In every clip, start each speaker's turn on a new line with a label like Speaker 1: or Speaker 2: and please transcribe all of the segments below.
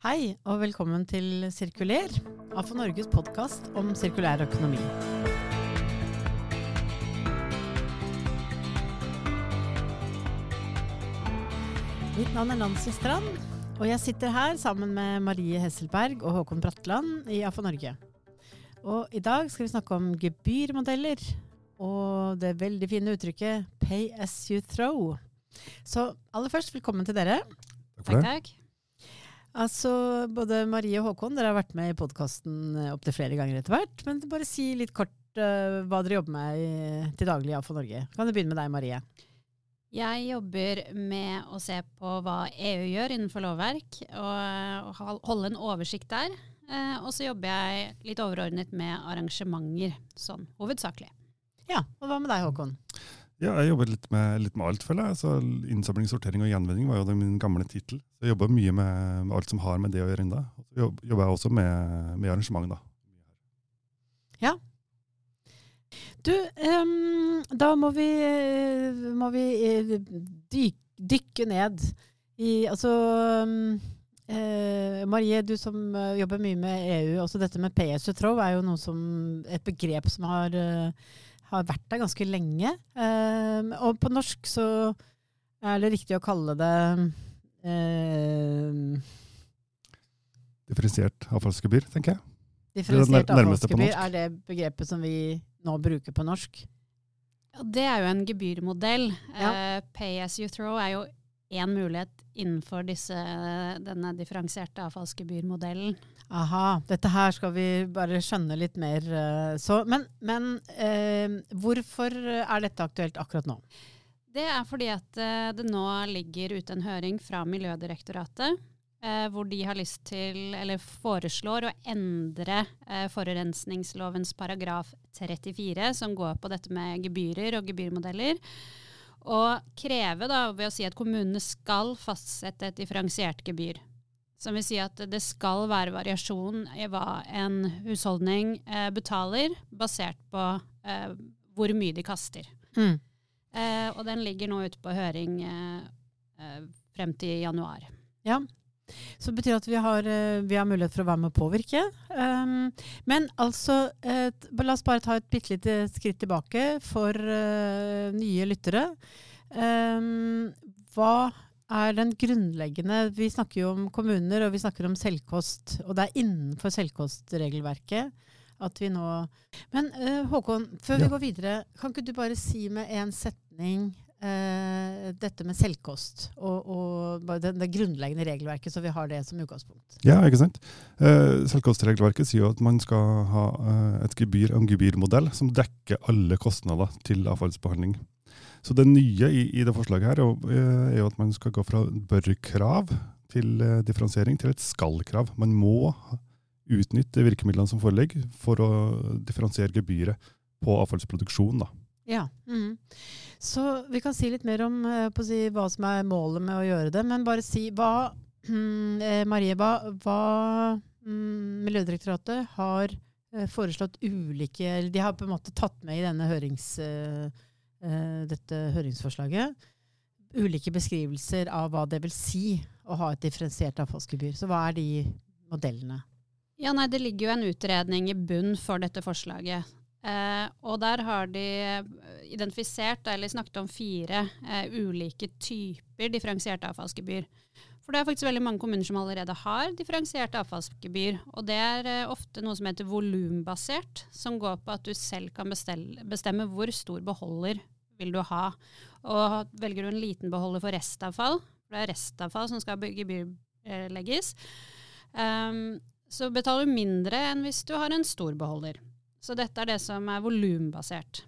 Speaker 1: Hei og velkommen til Sirkuler, AFO Norges podkast om sirkulær økonomi. Mitt navn er Nancy Strand, og jeg sitter her sammen med Marie Hesselberg og Håkon Bratland i AFO Norge. Og i dag skal vi snakke om gebyrmodeller og det veldig fine uttrykket 'pay as you throw'. Så aller først, velkommen til dere.
Speaker 2: Takk
Speaker 3: takk.
Speaker 1: Altså, Både Marie og Håkon dere har vært med i podkasten opptil flere ganger etter hvert. Men bare si litt kort uh, hva dere jobber med i, til daglig i AFO Norge. Kan du begynne med deg, Marie?
Speaker 3: Jeg jobber med å se på hva EU gjør innenfor lovverk, og, og holde en oversikt der. Eh, og så jobber jeg litt overordnet med arrangementer, sånn hovedsakelig.
Speaker 1: Ja, og Hva med deg, Håkon?
Speaker 2: Ja, jeg jobber litt med, litt med alt, føler jeg. Så Innsamling, sortering og gjenvinning var jo min gamle tittel. Jeg jobber mye med, med, alt som har med det å gjøre ennå. Så jobber jeg også med, med arrangement, da.
Speaker 1: Ja. Du, um, da må vi, må vi dyk, dykke ned i Altså um, eh, Marie, du som jobber mye med EU. Også dette med PS throw er jo som, et begrep som har uh, har vært der ganske lenge. Eh, og på norsk så er det riktig å kalle det eh,
Speaker 2: Differensiert avfallsgebyr, tenker jeg.
Speaker 1: Differensiert avfallsgebyr er det begrepet som vi nå bruker på norsk?
Speaker 3: Ja, det er jo en gebyrmodell. Ja. Uh, pay as you throw er jo én mulighet innenfor disse, denne differensierte avfallsgebyrmodellen.
Speaker 1: Aha, dette her skal vi bare skjønne litt mer. Eh, så, men, men eh, hvorfor er dette aktuelt akkurat nå?
Speaker 3: Det er fordi at eh, det nå ligger ute en høring fra Miljødirektoratet. Eh, hvor de har lyst til, eller foreslår å endre eh, forurensningslovens paragraf 34, som går på dette med gebyrer og gebyrmodeller. Og kreve da, ved å si at kommunene skal fastsette et differensiert gebyr. Som vil si at det skal være variasjon i hva en husholdning eh, betaler, basert på eh, hvor mye de kaster. Mm. Eh, og den ligger nå ute på høring eh, eh, frem til januar.
Speaker 1: Ja, så det betyr at vi har, eh, vi har, mulighet for å være med å påvirke. Um, men altså, et, la oss bare ta et bitte lite skritt tilbake for uh, nye lyttere. Um, hva er den grunnleggende Vi snakker jo om kommuner, og vi snakker om selvkost. Og det er innenfor selvkostregelverket at vi nå Men uh, Håkon, før ja. vi går videre, kan ikke du bare si med én setning dette med selvkost og, og det, det, grunnleggende regelverket, så vi har det som utgangspunkt?
Speaker 2: Ja, ikke sant. Uh, selvkostregelverket sier jo at man skal ha et gebyr, en gebyrmodell som dekker alle kostnader til avfallsbehandling. Så det nye i, i det forslaget her er jo at man skal gå fra bør-krav til differensiering til et skal-krav. Man må utnytte virkemidlene som foreligger for å differensiere gebyret på avfallsproduksjon. Da.
Speaker 1: Ja. Mm. Så vi kan si litt mer om eh, si, hva som er målet med å gjøre det. Men bare si hva mm, Marie, hva, hva mm, Miljødirektoratet har eh, foreslått ulike eller De har på en måte tatt med i hørings, dette høringsforslaget ulike beskrivelser av hva det vil si å ha et differensiert avfallsgebyr. Så hva er de modellene?
Speaker 3: Ja, nei, Det ligger jo en utredning i bunn for dette forslaget. Eh, og der har de eh, identifisert, eller snakket om fire eh, ulike typer differensierte avfallsgebyr. For det er faktisk veldig mange kommuner som allerede har differensiert avfallsgebyr. Og det er eh, ofte noe som heter volumbasert, som går på at du selv kan bestelle, bestemme hvor stor beholder vil du ha. Og velger du en liten beholder for restavfall, for det er restavfall som skal gebyrlegges, um, så betaler du mindre enn hvis du har en stor beholder. Så dette er det som er volumbasert.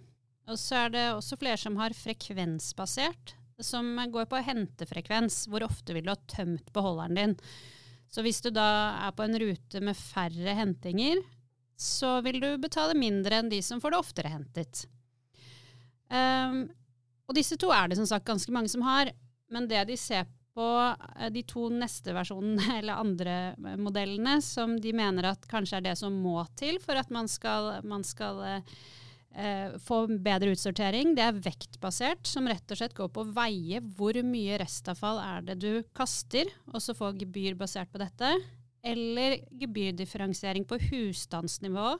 Speaker 3: Og så er det også flere som har frekvensbasert, som går på hentefrekvens. Hvor ofte vil du ha tømt beholderen din? Så hvis du da er på en rute med færre hentinger, så vil du betale mindre enn de som får det oftere hentet. Um, og disse to er det som sagt ganske mange som har, men det de ser på eh, de to neste versjonene, eller andre eh, modellene, som de mener at kanskje er det som må til for at man skal, man skal eh, få bedre utsortering. Det er vektbasert, som rett og slett går på å veie hvor mye restavfall er det du kaster, og så få gebyr basert på dette. eller gebyrdifferensiering på husstandsnivå.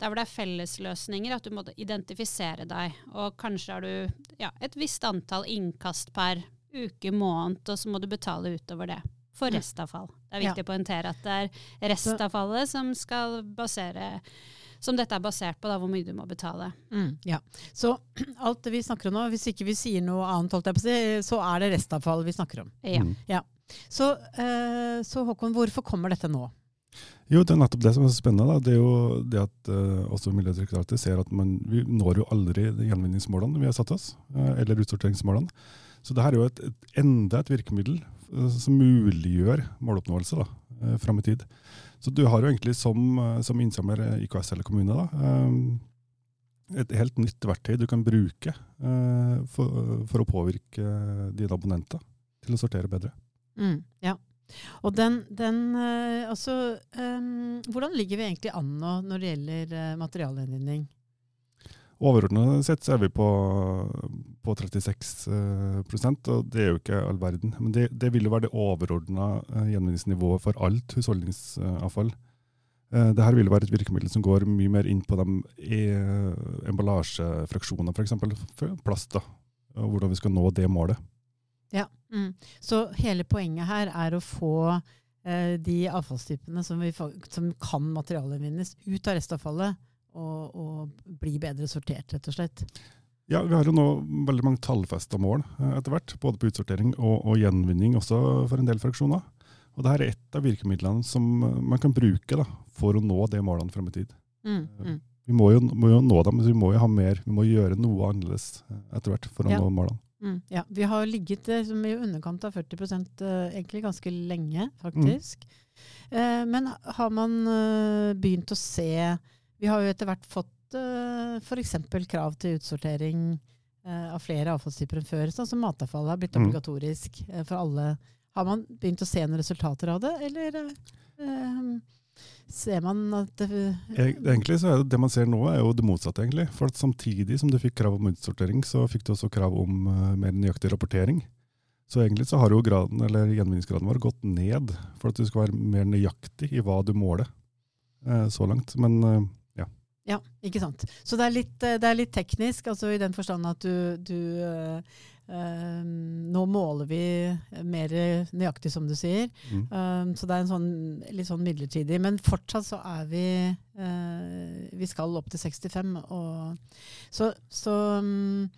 Speaker 3: Der hvor det er fellesløsninger, at du må identifisere deg. Og kanskje har du ja, et visst antall innkast per uke, måned, og så må du betale utover det. For restavfall. Det er viktig
Speaker 1: Ja.
Speaker 3: å poengtere at det er restavfallet som skal basere som dette er basert på, da, hvor mye du må betale.
Speaker 1: Mm, ja. Så alt det vi snakker om nå, hvis ikke vi sier noe annet, holdt jeg på å si, så er det restavfall vi snakker om.
Speaker 3: Ja.
Speaker 2: Mm.
Speaker 1: Så, eh, så Håkon, hvorfor kommer dette nå?
Speaker 2: Jo, det er nettopp det som er så spennende. Da. Det er jo det at uh, også Miljødirektoratet ser at man, vi når jo aldri gjenvinningsmålene vi har satt oss, uh, eller utsorteringsmålene. Så det her er jo et, et, enda et virkemiddel uh, som muliggjør måloppnåelse da, uh, fram i tid. Så du har jo egentlig som, eh, som innsamler IKS eller kommune da, eh, et helt nytt verktøy du kan bruke eh, for, for å påvirke dine abonnenter til å sortere bedre.
Speaker 1: Mm, ja. Og den, den altså, um, Hvordan ligger vi egentlig an nå når det gjelder materialgjenvinning?
Speaker 2: Overordnet sett så er vi på, på 36 eh, og det er jo ikke all verden. Men det, det vil jo være det overordna eh, gjenvinningsnivået for alt husholdningsavfall. Dette vil jo være et virkemiddel som går mye mer inn på de eh, emballasjefraksjonene, f.eks. plast. da, og Hvordan vi skal nå det målet.
Speaker 1: Ja. Mm. Så hele poenget her er å få eh, de avfallstypene som, vi, som kan materialgjenvinnes, ut av restavfallet og, og bli bedre sortert, rett og slett.
Speaker 2: Ja, Vi har jo nå veldig mange tallfesta mål eh, etter hvert, både på utsortering og, og gjenvinning også for en del fraksjoner. Og Dette er et av virkemidlene som eh, man kan bruke da, for å nå de målene frem i tid.
Speaker 1: Mm, mm.
Speaker 2: Vi må jo, må jo nå dem, men vi må jo ha mer. Vi må gjøre noe annerledes eh, etter hvert for å
Speaker 1: Ja.
Speaker 2: nå målene.
Speaker 1: Mm, ja, vi har ligget liksom, i underkant av 40 eh, egentlig ganske lenge, faktisk. Eh, men har man eh, begynt å se Vi har jo etter hvert fått uh, f.eks. krav til utsortering eh, av flere avfallstyper enn før. Sånn som matavfall har blitt
Speaker 2: Mm.
Speaker 1: obligatorisk eh, for alle. Har man begynt å se noen resultater av det, eller eh, eh, ser man at det
Speaker 2: Egentlig så er det, det man ser nå, er jo det motsatte. egentlig. For at Samtidig som du fikk krav om utsortering, så fikk du også krav om eh, mer nøyaktig rapportering. Så egentlig så har jo graden, eller gjenvinningsgraden vår gått ned for at du skal være mer nøyaktig i hva du måler eh, så langt. Men eh,
Speaker 1: Ja, ikke sant. Så det er litt, eh, det er litt teknisk, altså i den forstand at du, du øh, Nå måler vi mer nøyaktig, som du sier.
Speaker 2: mm.
Speaker 1: Um, så det er en sånn, litt sånn midlertidig. Men fortsatt så er vi øh, Vi skal opp til 65. Og, så så um,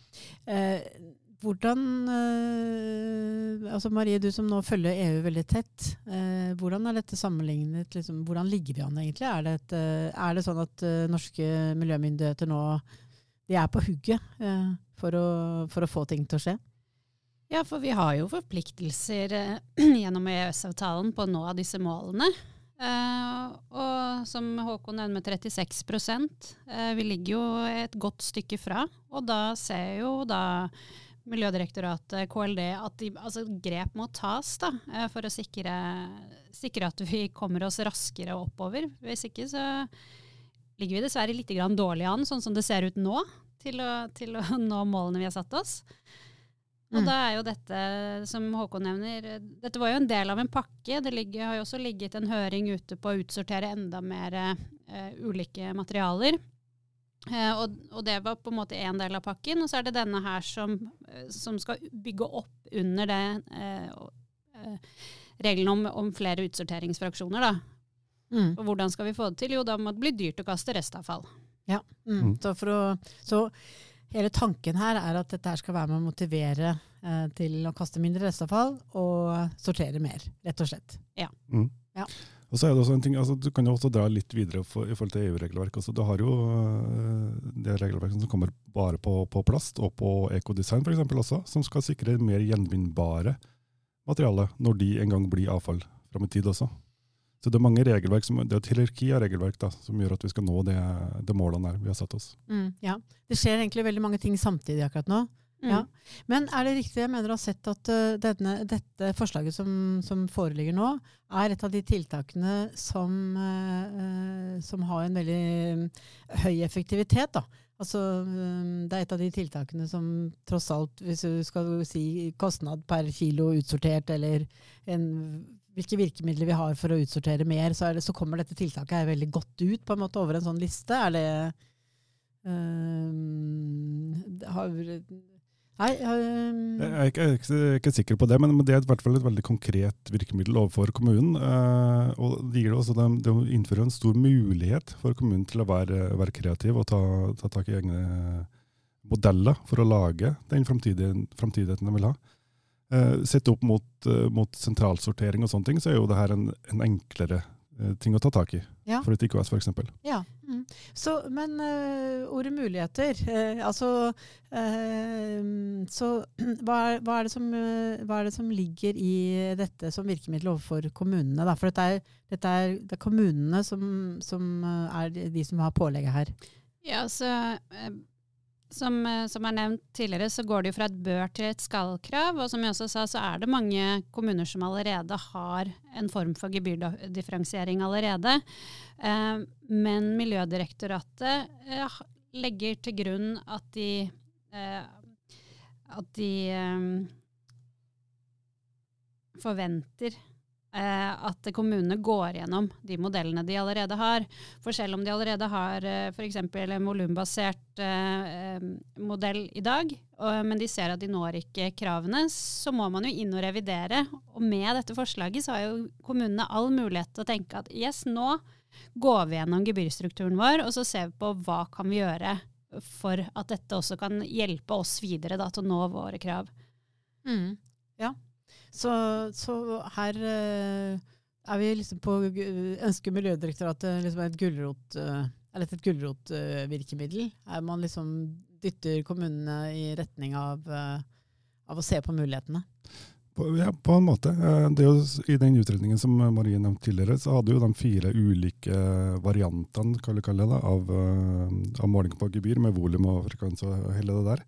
Speaker 1: hvordan eh, altså Marie, du som nå følger EU veldig tett. Eh, hvordan er dette sammenlignet? Liksom, hvordan ligger vi an egentlig? Er det, et, eh, er det sånn at norske miljømyndigheter nå de er på hugget for, å, for å få ting til å skje?
Speaker 3: Ja, for vi har jo forpliktelser gjennom EØS-avtalen på å nå disse målene. Eh, og som Håkon nevner 36 eh, vi ligger jo et godt stykke fra. Og da ser jo da Miljødirektoratet, KLD, at de, altså, grep må tas da, eh, for å sikre, sikre at vi kommer oss raskere oppover. Hvis ikke så ligger vi dessverre litt grann dårlig an, sånn som det ser ut nå, til å, til å nå målene vi har satt oss. Og
Speaker 1: Mm.
Speaker 3: da er jo dette, som Håkon nevner, dette var jo en del av en pakke. Det ligger, har jo også ligget en høring ute på å utsortere enda mer uh, ulike materialer. Eh, og, og det var på en måte en del av pakken. Og så er det denne her som, eh, som skal bygge opp under det eh, eh, reglene om, om flere utsorteringsfraksjoner. Da.
Speaker 1: Mm.
Speaker 3: Og hvordan skal vi få det til? Jo, da må det bli dyrt å kaste restavfall.
Speaker 1: Mm.
Speaker 2: Mm.
Speaker 1: Så, for å, så hele tanken her er at dette her skal være med å motivere eh, til å kaste mindre restavfall og sortere mer, rett og slett.
Speaker 2: Og så er det også en ting, altså Du kan jo også dra litt videre for, i forhold til EU-regelverk. Altså, du har jo øh, det regelverket som kommer bare på, på plast, og på ekodesign f.eks. også, som skal sikre mer gjenvinnbare materialer når de en gang blir avfall fram i tid også. Så det er mange regelverk, som, det er et hierarki av regelverk da, som gjør at vi skal nå det, det målene vi har satt oss.
Speaker 1: Mm, ja. Det skjer egentlig veldig mange ting samtidig akkurat nå.
Speaker 3: Mm.
Speaker 1: Ja. Men er det riktig, jeg mener å ha sett at uh, denne, dette forslaget som, som foreligger nå, er et av de tiltakene som, eh, som har en veldig høy effektivitet. Da. Altså, um, det er et av de tiltakene som tross alt, hvis du skal si kostnad per kilo utsortert, eller en hvilke virkemidler vi har for å utsortere mer, så, det, så kommer dette tiltaket veldig godt ut på en måte over en sånn liste. Er det øh, har, Nei um...
Speaker 2: Jeg er ikke, jeg er ikke, er sikker på det, men det er i hvert fall et veldig konkret virkemiddel overfor kommunen. eh, og Det gir det også det, det innfører en stor mulighet for kommunen til å være, være kreativ og ta, ta tak i egne modeller for å lage den framtidigheten de vil ha. Eh, Sett opp mot, eh, mot sentralsortering og sånne ting, så er jo det her en, en enklere ting å ta tak i.
Speaker 1: Ja.
Speaker 2: For et IKS, f.eks.
Speaker 1: Ja. Mm. Så, men uh, ordet muligheter uh, Altså uh, Så hva er, hva, er som, hva er det som ligger i dette som virkemiddel overfor kommunene? Da? For dette er, dette er, det er kommunene som, som er de- som har pålegget her.
Speaker 3: Ja, så som, eh, som er nevnt tidligere, så går det jo fra et bør til et skal-krav. Og som jeg også sa, så er det mange kommuner som allerede har en form for gebyrdifferensiering allerede. Eh, men Miljødirektoratet eh, legger til grunn at de eh, at de eh, forventer at kommunene går gjennom de modellene de allerede har. For selv om de allerede har eh, f.eks. en volumbasert eh, eh, modell i dag, og, men de ser at de når ikke kravene, så må man jo inn og revidere. Og med dette forslaget så har jo kommunene all mulighet til å tenke at yes, nå går vi gjennom gebyrstrukturen vår, og så ser vi på hva kan vi gjøre for at dette også kan hjelpe oss videre da, til å nå våre krav.
Speaker 1: Ja. Så, så her øh, er vi liksom på Ønsker Miljødirektoratet liksom et gulrot øh, eller et gulrotvirkemiddel? Er man liksom dytter kommunene i retning av, av å se på mulighetene?
Speaker 2: Ja, på en måte. Eh, er jo, I den utredningen som Marie nevnte tidligere, så hadde jo de fire ulike variantene det, av, eh, av måling på gebyr, med volum og frekvens og hele det der.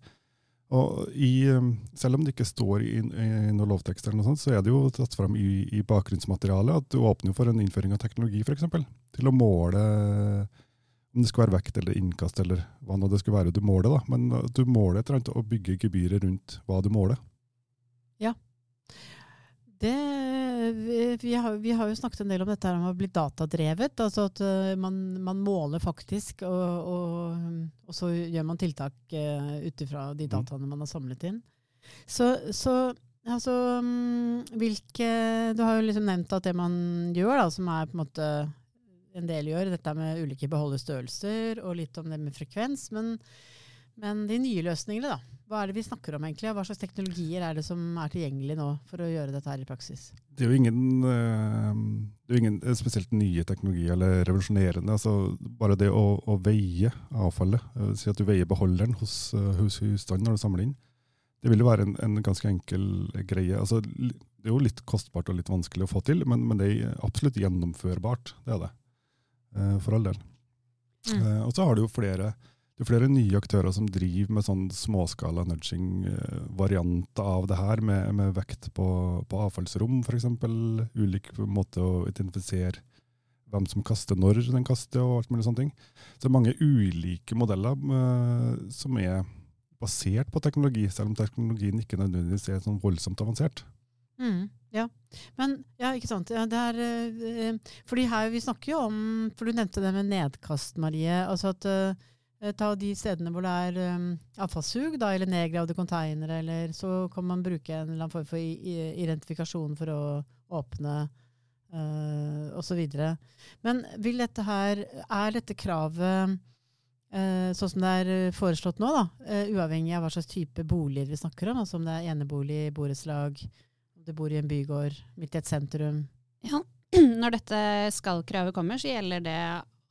Speaker 2: Og i, eh, selv om det ikke står i, i noen lovtekst, eller noe sånt, så er det jo tatt fram i, i bakgrunnsmaterialet at du åpner for en innføring av teknologi, f.eks. Til å måle om det skulle være vekt eller innkast, eller hva nå det skulle være du måler. da. Men du måler et eller annet og bygger gebyret rundt hva du måler. Ja.
Speaker 1: Det, vi, vi, har, vi har jo snakket en del om dette her om å bli datadrevet. Altså at øh, man, man måler faktisk, og, og, og så gjør man tiltak uh, ut ifra de
Speaker 2: Mm.
Speaker 1: dataene man har samlet inn. Så, så altså mm, hvilke Du har jo liksom nevnt at det man gjør, da, som er på en måte en del gjør, dette med ulike beholderstørrelser og litt om det med frekvens. Men, men de nye løsningene, da. Hva er det vi snakker om egentlig? Hva slags teknologier er det som er tilgjengelig nå for å gjøre dette her i praksis?
Speaker 2: Det er jo ingen, eh, det er jo ingen spesielt nye teknologier eller revolusjonerende. Altså, bare det å, å veie avfallet, eh, si at du veier beholderen hos, eh, hos husstanden når du samler inn, det vil jo være en, en ganske enkel greie. Altså, det er jo litt kostbart og litt vanskelig å få til, men, men det er absolutt gjennomførbart. Det er det. Eh, For all del.
Speaker 1: Mm.
Speaker 2: Eh, Og så har du jo flere, det er flere nye aktører som driver med sånn småskala nudging-variant av det her, med, med vekt på, på avfallsrom f.eks. Ulik måte å identifisere hvem som kaster når den kaster, og alt mulig sånne ting. Så det er mange ulike modeller eh, som er basert på teknologi, selv om teknologien ikke nødvendigvis er sånn voldsomt avansert.
Speaker 1: Mm, ja. Men ja, ikke sant. Ja, er, eh, fordi her vi snakker jo om For du nevnte det med nedkast, Marie. Altså at eh, Ta de stedene hvor det er um, avfallssug, da, eller nedgravde konteinere, eller så kan man bruke en eller annen form for identifikasjon for å åpne uh, osv. Men vil dette her Er dette kravet uh, sånn som det er eh, foreslått nå, da, uh, uavhengig av hva slags type boliger vi snakker om, altså om det er enebolig, borettslag, om du bor i en bygård, midt i et sentrum.
Speaker 3: Ja. Når dette skal-kravet kommer, så gjelder det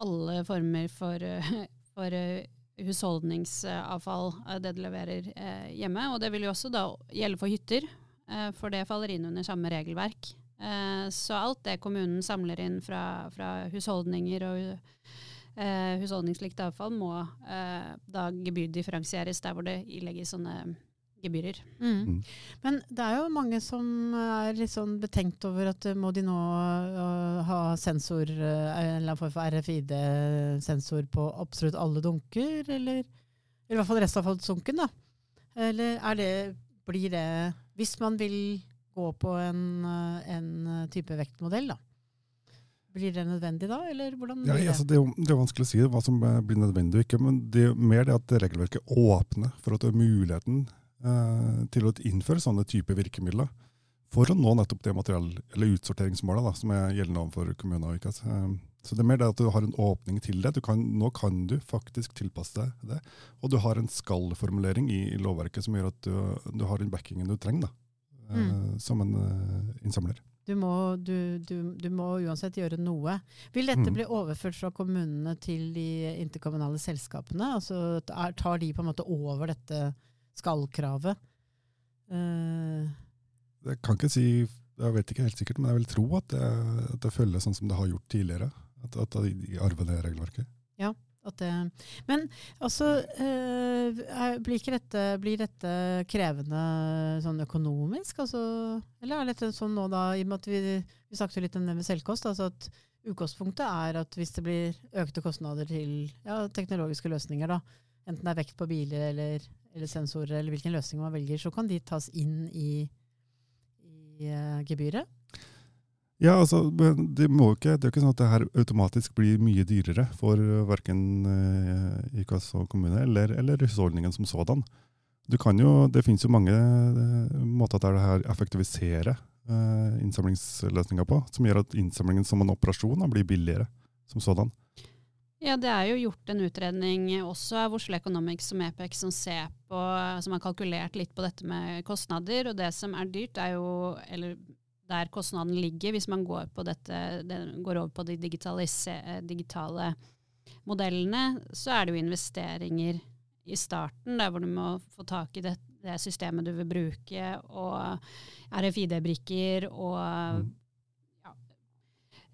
Speaker 3: alle former for, eh, for eh, husholdningsavfall, eh, det de leverer eh, hjemme. Og det vil jo også da gjelde for hytter, for det faller inn under samme regelverk. Så alt det kommunen samler inn fra, fra husholdninger og husholdningslikt avfall, må da gebyrdifferensieres der hvor det ilegges sånne gebyrer.
Speaker 2: Mm.
Speaker 1: Men det er jo mange som er litt sånn betenkt over at eh, må de nå øh, ha sensor, en eller annen form for RFID-sensor på absolutt alle dunker, eller, eller i hvert fall restavfallsdunken, da. Eller er det, blir det Hvis man vil gå på en, eh, en type vektmodell, da. Blir det nødvendig da, eller hvordan
Speaker 2: Ja,
Speaker 1: blir det?
Speaker 2: altså, det, er det er vanskelig å si hva som eh, blir nødvendig og ikke, men det er mer det at regelverket åpner for at det er muligheten eh, til å innføre sånne type virkemidler for å nå nettopp det materiell- eller utsorteringsmålet da, som er gjeldende overfor kommuner. Ikke? Eh, så det er mer det at du har en åpning til det. Du kan, nå kan du faktisk tilpasse deg det, og du har en skal-formulering i, i lovverket som gjør at du, du har den backingen du trenger da, eh,
Speaker 1: Mm.
Speaker 2: som en eh, innsamler.
Speaker 1: Du må, du, du, du må uansett gjøre noe. Vil dette
Speaker 2: Mm.
Speaker 1: bli overført fra kommunene til de interkommunale selskapene? Altså Tar de på en måte over dette skal-kravet? Uh,
Speaker 2: Jeg kan ikke si, jeg vet ikke helt sikkert, men jeg vil tro at det, at det følges sånn som det har gjort tidligere. At, at de arver det regelverket.
Speaker 1: at det, men altså er- blir, dette, blir dette krevende sånn økonomisk? Altså, eller er dette sånn nå da, i og med at vi, vi snakket jo litt om det med selvkost, altså at utgangspunktet er at hvis det blir økte kostnader til ja, teknologiske løsninger, da, enten det er vekt på biler eller, eller sensorer, eller hvilken løsning man velger, så kan de tas inn i, i eh, gebyret.
Speaker 2: Ja, altså, men det, må ikke, det er jo ikke sånn at det her automatisk blir mye dyrere for uh, verken uh, IKAS og kommune eller, eller husholdningen som sådan. Jo, det finnes jo mange eh, måter der det her effektiviserer eh, innsamlingsløsninger på, som gjør at innsamlingen som en operasjon blir billigere som sådan.
Speaker 3: Ja, det er jo gjort en utredning også av Oslo Economics som Epex som ser på, som har kalkulert litt på dette med kostnader. Og det som er dyrt, er jo eller der kostnaden ligger, hvis man går, på dette, det, går over på de digitale modellene, så er det jo investeringer i starten, der hvor du må få tak i det, det systemet du vil bruke, og RFID-brikker og
Speaker 2: Mm.
Speaker 3: ja,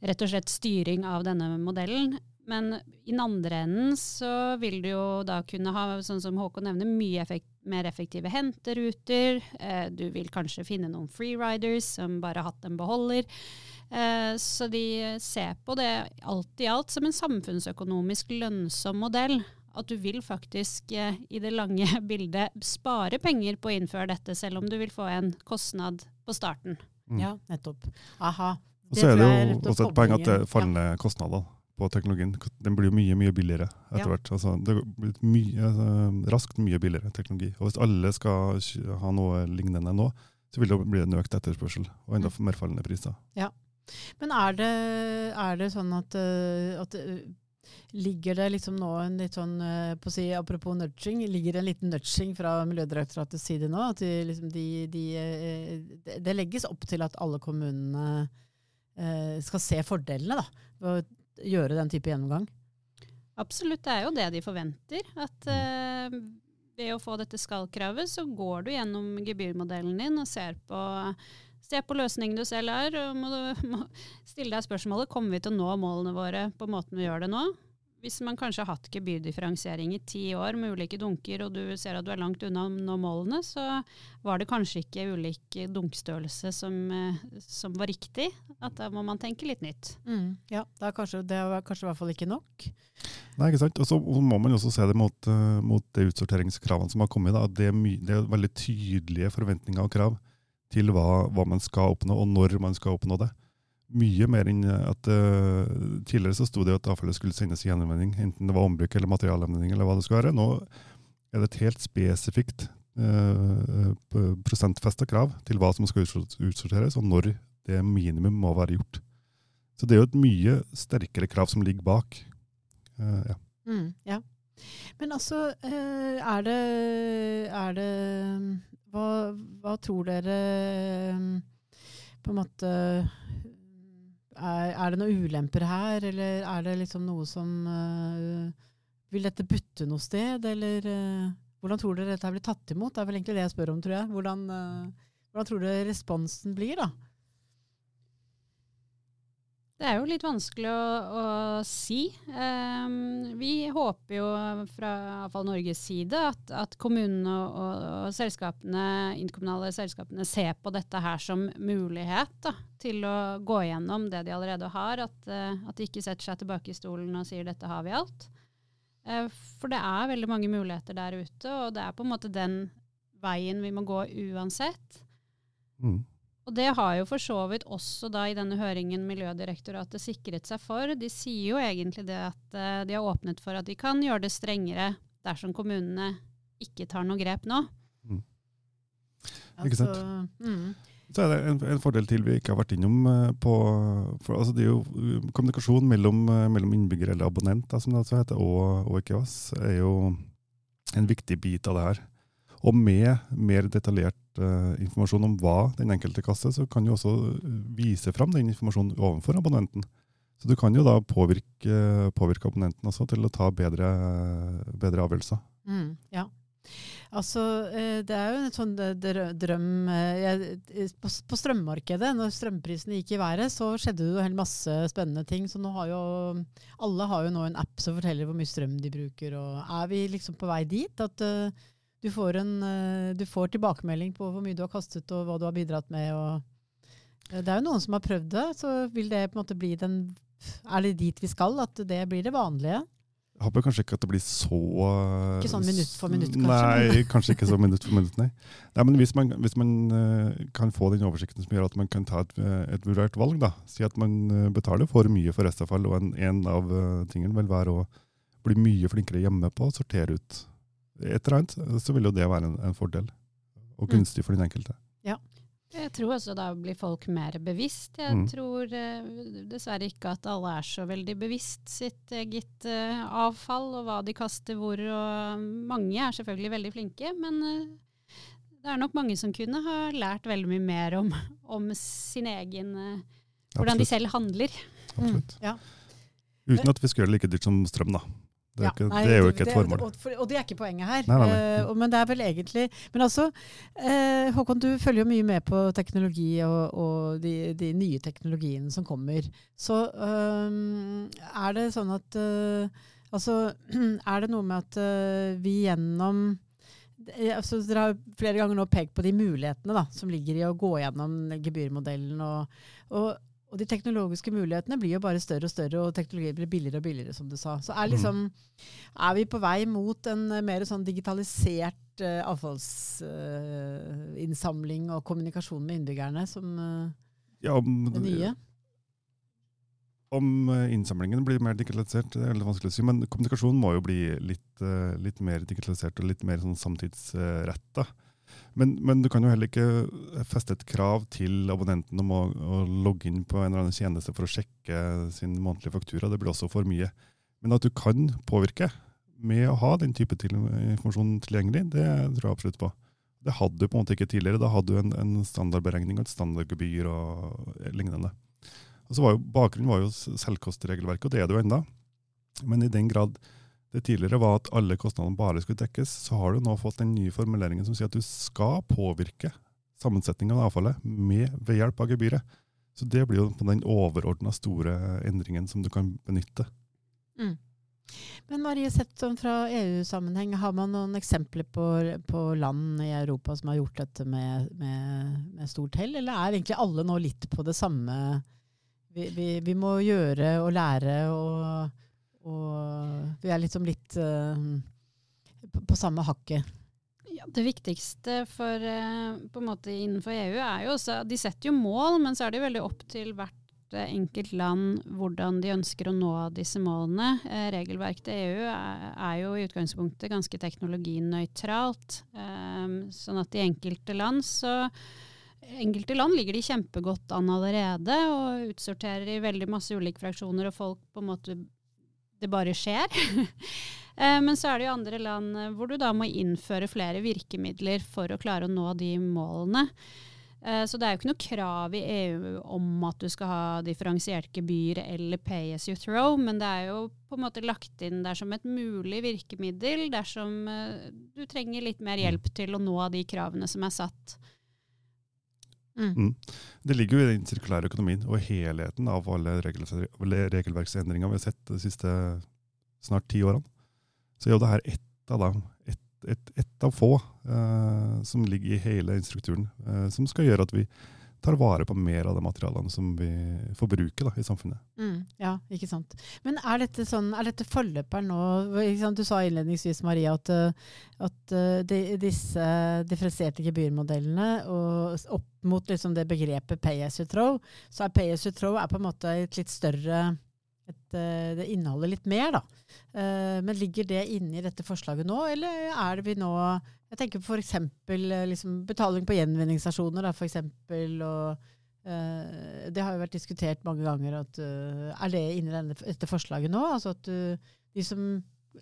Speaker 3: rett og slett styring av denne modellen. Men i den andre enden så vil du jo da kunne ha, sånn som Håkon nevner, mye effekt, mer effektive henteruter. Eh, du vil kanskje finne noen freeriders som bare har hatt en beholder. Eh, så de ser på det alt i alt som en samfunnsøkonomisk lønnsom modell. At du vil faktisk eh, i det lange bildet spare penger på å innføre dette, selv om du vil få en kostnad på starten.
Speaker 2: Mm.
Speaker 1: Ja, nettopp. Aha.
Speaker 2: Og så er det jo også et poeng at det er
Speaker 1: koblingen.
Speaker 2: fallende kostnader på teknologien. Den blir jo mye mye billigere etter
Speaker 1: Ja.
Speaker 2: Altså, det blir mye, altså, raskt mye billigere teknologi. Og hvis alle skal ha noe lignende nå, så vil det bli en økt etterspørsel og enda mer fallende priser. Ja.
Speaker 1: Men er det, er det sånn at, eh, at eh, Ligger det liksom nå en litt sånn eh, på å si, Apropos nudging, ligger det en liten nudging fra Miljødirektoratets side nå? At de, liksom, de, de, det, det legges opp til at alle kommunene skal se fordelene da, ved å gjøre den type gjennomgang?
Speaker 3: Absolutt, det er jo det de forventer. At eh, ved å få dette skal-kravet, så går du gjennom gebyrmodellen din og ser på, ser på løsningen du selv har. Og må, må stille deg spørsmålet kommer vi til å nå målene våre på måten vi gjør det nå. Hvis man kanskje har hatt gebyrdifferensiering i ti år med ulike dunker, og du ser at du er langt unna å nå målene, så var det kanskje ikke ulik dunkstørrelse som, eh, som var riktig. At da må man tenke litt nytt.
Speaker 1: Ja, det er, kanskje, det er kanskje i hvert fall ikke nok.
Speaker 2: Nei, ikke sant? Og så må man også se det mot, eh, mot de utsorteringskravene som har kommet. Da. At Det, er my, det er veldig tydelige forventninger og krav til hva, hva man skal oppnå, og når man skal oppnå det. Mye mer enn at uh, Tidligere så sto det at avfallet skulle sendes i gjenvinning, enten det var ombruk eller materialavvenning, eller hva det skulle være. Nå er det et helt spesifikt uh, prosentfesta krav til hva som skal utsorteres, og når det minimum må være gjort. Så det er jo et mye sterkere krav som ligger bak. Uh, ja.
Speaker 1: Mm, ja. Men altså, eh, er det, er det hva, hva tror dere eh, på en måte er, er det noen ulemper her, eller er det liksom noe som uh, Vil dette butte noe sted, eller uh, hvordan tror dere dette blir tatt imot? Det er vel egentlig det jeg spør om, tror jeg. Hvordan, uh, hvordan tror dere responsen blir, da?
Speaker 3: Det er jo litt vanskelig å, å si. Um, vi håper jo fra i hvert fall Norges side at, at kommunene og, og selskapene, interkommunale selskapene ser på dette her som mulighet da, til å gå gjennom det de allerede har. At, uh, at de ikke setter seg tilbake i stolen og sier 'dette har vi alt'. Uh, for det er veldig mange muligheter der ute, og det er på en måte den veien vi må gå uansett.
Speaker 2: Mm.
Speaker 3: Og det har jo for så vidt også da i denne høringen Miljødirektoratet sikret seg for. De sier jo egentlig det at uh, de har åpnet for at de kan gjøre det strengere dersom kommunene ikke tar noe grep nå. Mm.
Speaker 2: Ikke sant? Altså, mm. Så er det en, en, fordel til vi ikke har vært innom. Eh, på, for, altså det er jo uh, Kommunikasjon mellom, mellom innbygger eller abonnent da, som det altså heter, og, og IKEAS er jo en viktig bit av det her. Og med mer detaljert uh, informasjon om hva den enkelte kaster, så kan du også vise fram den informasjonen overfor abonnenten. Så du kan jo da påvirke, påvirke abonnenten også til å ta bedre, bedre avgjørelser.
Speaker 1: Mm, ja. Altså, eh, det er jo en sånn eh, drøm eh, På strømmarkedet, når strømprisene gikk i været, så skjedde det jo en masse spennende ting. Så nå har jo alle har jo nå en app som forteller hvor mye strøm de bruker. Og er vi liksom på vei dit? At du får, en, du får tilbakemelding på hvor mye du har kastet og hva du har bidratt med. Og det er jo noen som har prøvd det. Så vil det på en måte bli den Er det dit vi skal? At det blir det vanlige?
Speaker 2: Jeg håper kanskje ikke at det blir så
Speaker 1: Ikke sånn minutt for minutt, kanskje?
Speaker 2: Nei, kanskje ikke så minutt for minutt, nei. nei men hvis man, hvis man uh, kan få den oversikten som gjør at man kan ta et, et vurdert valg, da. Si at man betaler for mye for restavfall, og en, en av uh, tingene vil være å bli mye flinkere hjemme på å sortere ut et eller annet, så vil jo det være en, en fordel. Og mm. for den enkelte.
Speaker 3: Ja. Jeg tror også da blir folk mer bevisst. Jeg mm. tror eh, dessverre ikke at alle er så veldig bevisst sitt eget eh, avfall og hva de kaster hvor. Og mange er selvfølgelig veldig flinke, men eh, det er nok mange som kunne ha lært veldig mye mer om, om sin egen eh, Hvordan de selv handler.
Speaker 2: Absolutt. Mm, ja. Uten at vi skal gjøre det like dyrt som strøm, da. Det er, ja, ikke, nei, det er, jo ikke et formål.
Speaker 1: Og, og, det er ikke poenget her. Nei, nei, uh, men det er vel egentlig Men altså, uh, Håkon, du følger jo mye med på teknologi og, og de, de, nye teknologiene som kommer. Så um, er det sånn at uh, Altså, er det noe med at vi gjennom altså, Dere har flere ganger nå pekt på de mulighetene da, som ligger i å gå gjennom gebyrmodellen. og, og og de teknologiske mulighetene blir jo bare større og større, og teknologi blir billigere og billigere, som du sa. Så er, liksom, er vi på vei mot en mer sånn digitalisert uh, avfallsinnsamling uh, og kommunikasjon med innbyggerne som uh, ja, om, det nye?
Speaker 2: Om innsamlingen blir mer digitalisert, det er litt vanskelig å si. Men kommunikasjonen må jo bli litt, litt mer digitalisert og litt mer sånn samtidsretta. Men, men, du kan jo heller ikke feste et krav til abonnenten om å, å, logge inn på en eller annen tjeneste for å sjekke sin månedlige faktura. Det blir også for mye. Men at du kan påvirke med å ha den type til, informasjon tilgjengelig, det tror jeg absolutt på. Det hadde du på en måte ikke tidligere. Da hadde du en, en standardberegning og et standardgebyr og lignende. Og så var jo, Bakgrunnen var jo selvkostregelverket, og det er det jo enda. Men i den grad det tidligere var at alle kostnadene bare skulle dekkes, så har du nå fått den nye formuleringen som sier at du skal påvirke sammensetningen av avfallet med, ved hjelp av gebyret. Så det blir jo den overordna store endringen som du kan benytte.
Speaker 1: Mm. Men Marie, sett sånn fra EU-sammenheng, har man noen eksempler på, på, land i Europa som har gjort dette med, med, med stort hell, eller er egentlig alle nå litt på det samme? Vi, vi, vi må gjøre og lære og og vi er liksom litt uh, på, samme hakket.
Speaker 3: Ja, det viktigste for, uh, på en måte innenfor EU er jo også De setter jo mål, men så er det veldig opp til hvert enkelt land hvordan de ønsker å nå disse målene. Eh, regelverket til EU er, jo i utgangspunktet ganske teknologinøytralt. Sånn at i enkelte land så enkelte land ligger de kjempegodt an allerede og utsorterer i veldig masse ulike fraksjoner, og folk på en måte det bare skjer. Eh, men så er det jo andre land eh, hvor du da må innføre flere virkemidler for å klare å nå de målene. Eh, så det er jo ikke noe krav i EU om at du skal ha differensiert gebyr eller pay as you throw, men det er jo på en måte lagt inn der som et mulig virkemiddel dersom du trenger litt mer hjelp til å nå de kravene som er satt.
Speaker 2: Mm. Mm. Det ligger jo i den sirkulære økonomien og helheten av alle regelverksendringer vi har sett de siste snart ti årene. Så er jo det her ett av dem, ett et, et av få, eh, som ligger i hele strukturen, eh, som skal gjøre at vi tar vare på mer av de materialene som vi forbruker da, i samfunnet.
Speaker 1: Mm, ja, ikke sant. Men er dette, sånn, er dette forløperen nå Du sa innledningsvis, Maria, at, eh, at eh, de, disse differensierte gebyrmodellene og opp mot liksom det begrepet pay as you throw, så er pay as you throw på en måte et litt større et, eh, det inneholder litt mer, da. Men ligger det inne i dette forslaget nå, eller er det vi nå jeg tenker på f.eks. Eh, liksom betaling på gjenvinningsstasjoner. Uh, det har jo vært diskutert mange ganger. At, uh, er det inni dette forslaget nå? Altså at uh, de som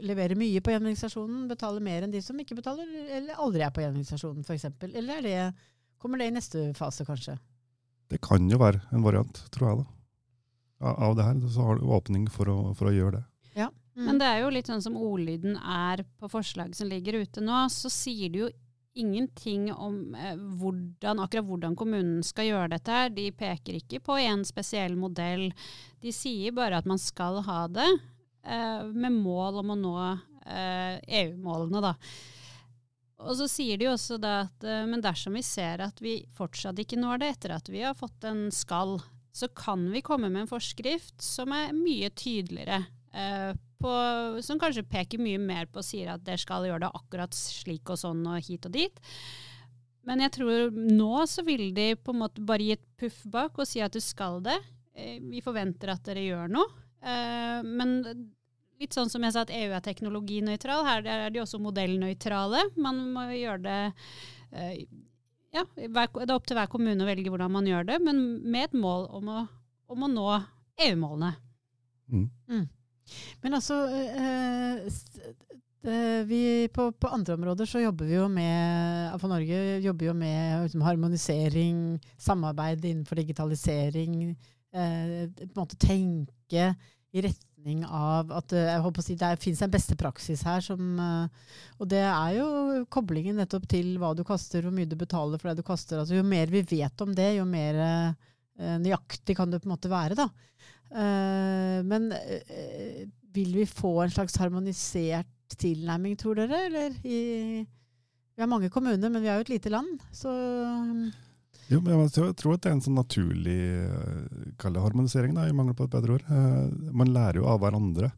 Speaker 1: leverer mye på gjenvinningsstasjonen, betaler mer enn de som ikke betaler, eller aldri er på gjenvinningsstasjonen f.eks. Eller det, kommer det i neste fase, kanskje?
Speaker 2: Det kan jo være en variant, tror jeg. da. Av det her så har du åpning for å, for å gjøre det.
Speaker 3: Mm. Men det er jo litt sånn som ordlyden er på forslaget som ligger ute nå, så sier det jo ingenting om eh, hvordan, akkurat hvordan kommunen skal gjøre dette. her. De peker ikke på en spesiell modell. De sier bare at man skal ha det, eh, med mål om å nå eh, EU-målene, da. Og så sier de også da at eh, men dersom vi ser at vi fortsatt ikke når det etter at vi har fått en skal, så kan vi komme med en forskrift som er mye tydeligere Eh, på, som kanskje peker mye mer på og sier at dere skal gjøre det akkurat slik og sånn og hit og dit. Men jeg tror nå så vil de på en måte bare gi et puff bak og si at du skal det. Eh, vi forventer at dere gjør noe. Eh, men litt sånn som jeg sa at EU er teknologinøytral, her er de også modellnøytrale. Man må gjøre det ja, det er opp til hver kommune å velge hvordan man gjør det, men med et mål om å, om å nå EU-målene. Mm. Mm.
Speaker 1: Men altså eh, eh, vi, på, på, andre områder så jobber vi jo med for Norge jobber jo med liksom, harmonisering, samarbeid innenfor digitalisering. Eh, på en måte tenke i retning av at eh, jeg håper å si, det fins en beste praksis her. Som, eh, og det er jo koblingen nettopp til hva du kaster, hvor mye du betaler for det du kaster. Altså, jo mer vi vet om det, jo mer eh, nøyaktig kan det på en måte være. da. Uh, men uh, vil vi få en slags harmonisert tilnærming, tror dere? Eller i, vi har mange kommuner, men vi er jo et lite land, så um.
Speaker 2: jo, men jeg tror at det er en sånn naturlig harmonisering, da, i mangel på et bedre ord. man lærer jo av hverandre.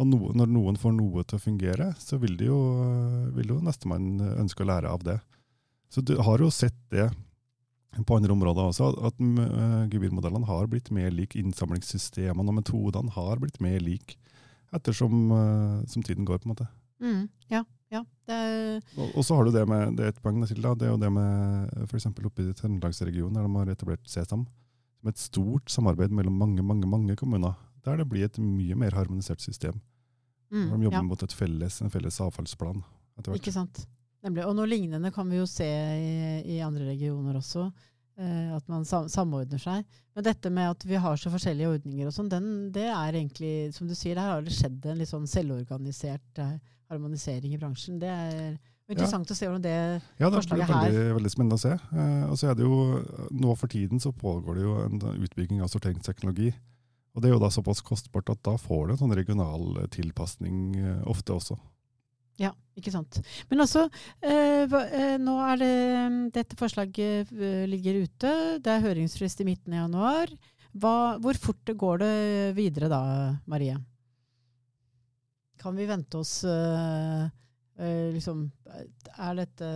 Speaker 2: Og no, når noen får noe til å fungere, så vil, de jo, vil jo nestemann ønske å lære av det. Så du har jo sett det på andre områder også, at uh, gebyrmodellene har blitt mer lik innsamlingssystemene, og metodene har blitt mer lik ettersom uh, som tiden går, på en måte.
Speaker 1: Mm, ja, ja.
Speaker 2: og, og, så har du det med det er et poeng til, da, det er jo det med f.eks. oppe i Trøndelagsregionen, der de har etablert Sesam, som et stort samarbeid mellom mange mange, mange kommuner, der det blir et mye mer harmonisert system. Mm, de jobber ja. mot felles, en felles avfallsplan.
Speaker 1: Ikke sant. Nemlig. Og noe lignende kan vi jo se i, i andre regioner også. Eh, at man sam samordner seg. Men dette med at vi har så forskjellige ordninger og sånn, det er egentlig, som du sier, der har det skjedd en litt sånn selvorganisert eh, harmonisering i bransjen. Det er interessant ja. å se hvordan det,
Speaker 2: ja, det forslaget her Ja, det blir veldig spennende å se. Eh, og så er det jo, Nå for tiden så pågår det jo en utbygging av sorteringsteknologi. Og det er jo da såpass kostbart at da får du en sånn regional tilpasning eh, ofte også.
Speaker 1: Ja, ikke sant. Men altså, eh, eh, nå er det Dette forslaget eh, ligger ute. Det er høringsfrist i midten av januar. Hva, hvor fort går det videre da, Marie? Kan vi vente oss eh, eh liksom Er dette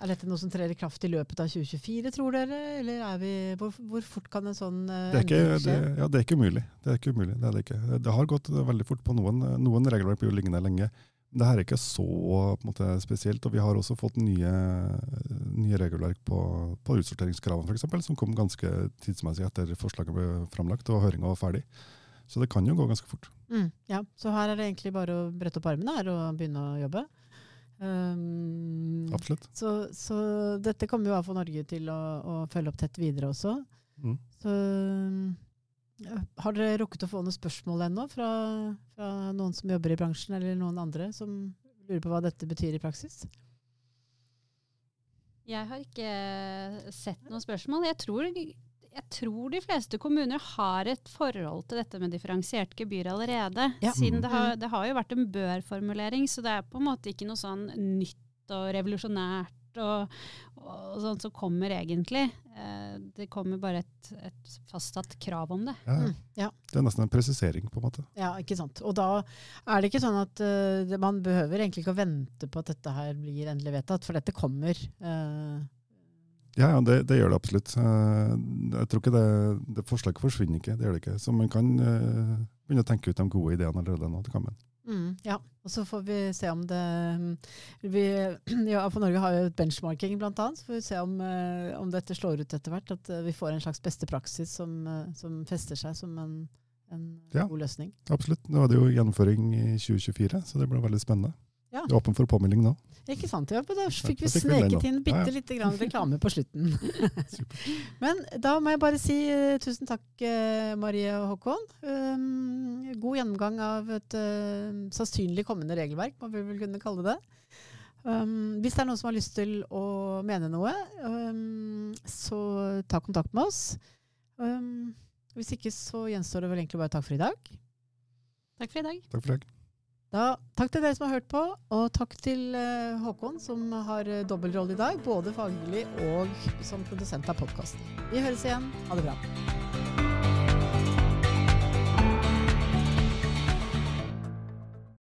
Speaker 1: er dette noe som trer i kraft i løpet av 2024, tror dere? Eller er vi, hvor, hvor fort kan en sånn
Speaker 2: det er, ikke, det, ja, det er ikke umulig. Det er ikke umulig. Det, er det, ikke. det har gått veldig fort på noen. Noen regelverk blir jo liggende lenge. Det her er ikke så måte, spesielt. og Vi har også fått nye, nye regelverk på, på utsorteringskravene, f.eks., som kom ganske tidsmessig etter forslaget ble framlagt og høringa var ferdig. Så det kan jo gå ganske fort.
Speaker 1: Mm, ja, Så her er det egentlig bare å brette opp armene her og begynne å jobbe.
Speaker 2: Um, Absolutt.
Speaker 1: Så, så, dette kommer jo AFO Norge til å, å, følge opp tett videre også. Mm. Så har dere rukket å få noen spørsmål ennå fra, fra, noen som jobber i bransjen, eller noen andre som lurer på hva dette betyr i praksis?
Speaker 3: Jeg har ikke sett noen spørsmål. Jeg tror, jeg tror de fleste kommuner har et forhold til dette med differensiert gebyr allerede. Ja. Siden det har, mm. det har, jo vært en bør-formulering, så det er på en måte ikke noe sånn nytt og revolusjonært og, og sånt som kommer egentlig. Eh, det kommer bare et, et fastsatt krav om det.
Speaker 2: Ja,
Speaker 1: Mm, ja.
Speaker 2: Det er nesten en presisering, på en måte.
Speaker 1: Ja, ikke sant. Og da er det ikke sånn at uh, man behøver egentlig ikke å vente på at dette her blir endelig vedtatt, for dette kommer. Uh,
Speaker 2: Ja, ja det, det gjør det absolutt. Eh, Jeg tror ikke det, det forslaget forsvinner ikke. det gjør det ikke. Så man kan begynne å tenke ut de gode ideene allerede nå kan kammen.
Speaker 1: Mm, ja, og så får vi se om det vi, ja, For Norge har jo et benchmarking, blant annet. Så får vi se om, eh, om dette slår ut etter hvert. At eh, vi får en slags beste praksis som, eh, som fester seg som en, en
Speaker 2: Ja.
Speaker 1: god løsning.
Speaker 2: Absolutt. Nå er det jo gjennomføring i 2024, så det blir veldig spennende.
Speaker 1: Ja.
Speaker 2: Du er åpen for påmelding nå.
Speaker 1: Ikke sant? Ja, da fikk vi sneket inn bitte lite grann reklame på slutten. Men da må jeg bare si eh, tusen takk, eh, Marie og Håkon. Um, god gjennomgang av et eh, sannsynlig kommende regelverk, må vi vel kunne kalle det. Um, hvis det er noen som har lyst til å mene noe, um, så ta kontakt med oss. Um, hvis ikke så gjenstår det vel egentlig bare takk for i dag.
Speaker 3: Takk for i dag.
Speaker 2: Takk for deg.
Speaker 1: Da, takk til dere som har hørt på, og takk til eh, Håkon, som har uh, dobbeltrolle i dag. Både faglig og som produsent av podkasten. Vi høres igjen. Ha det bra.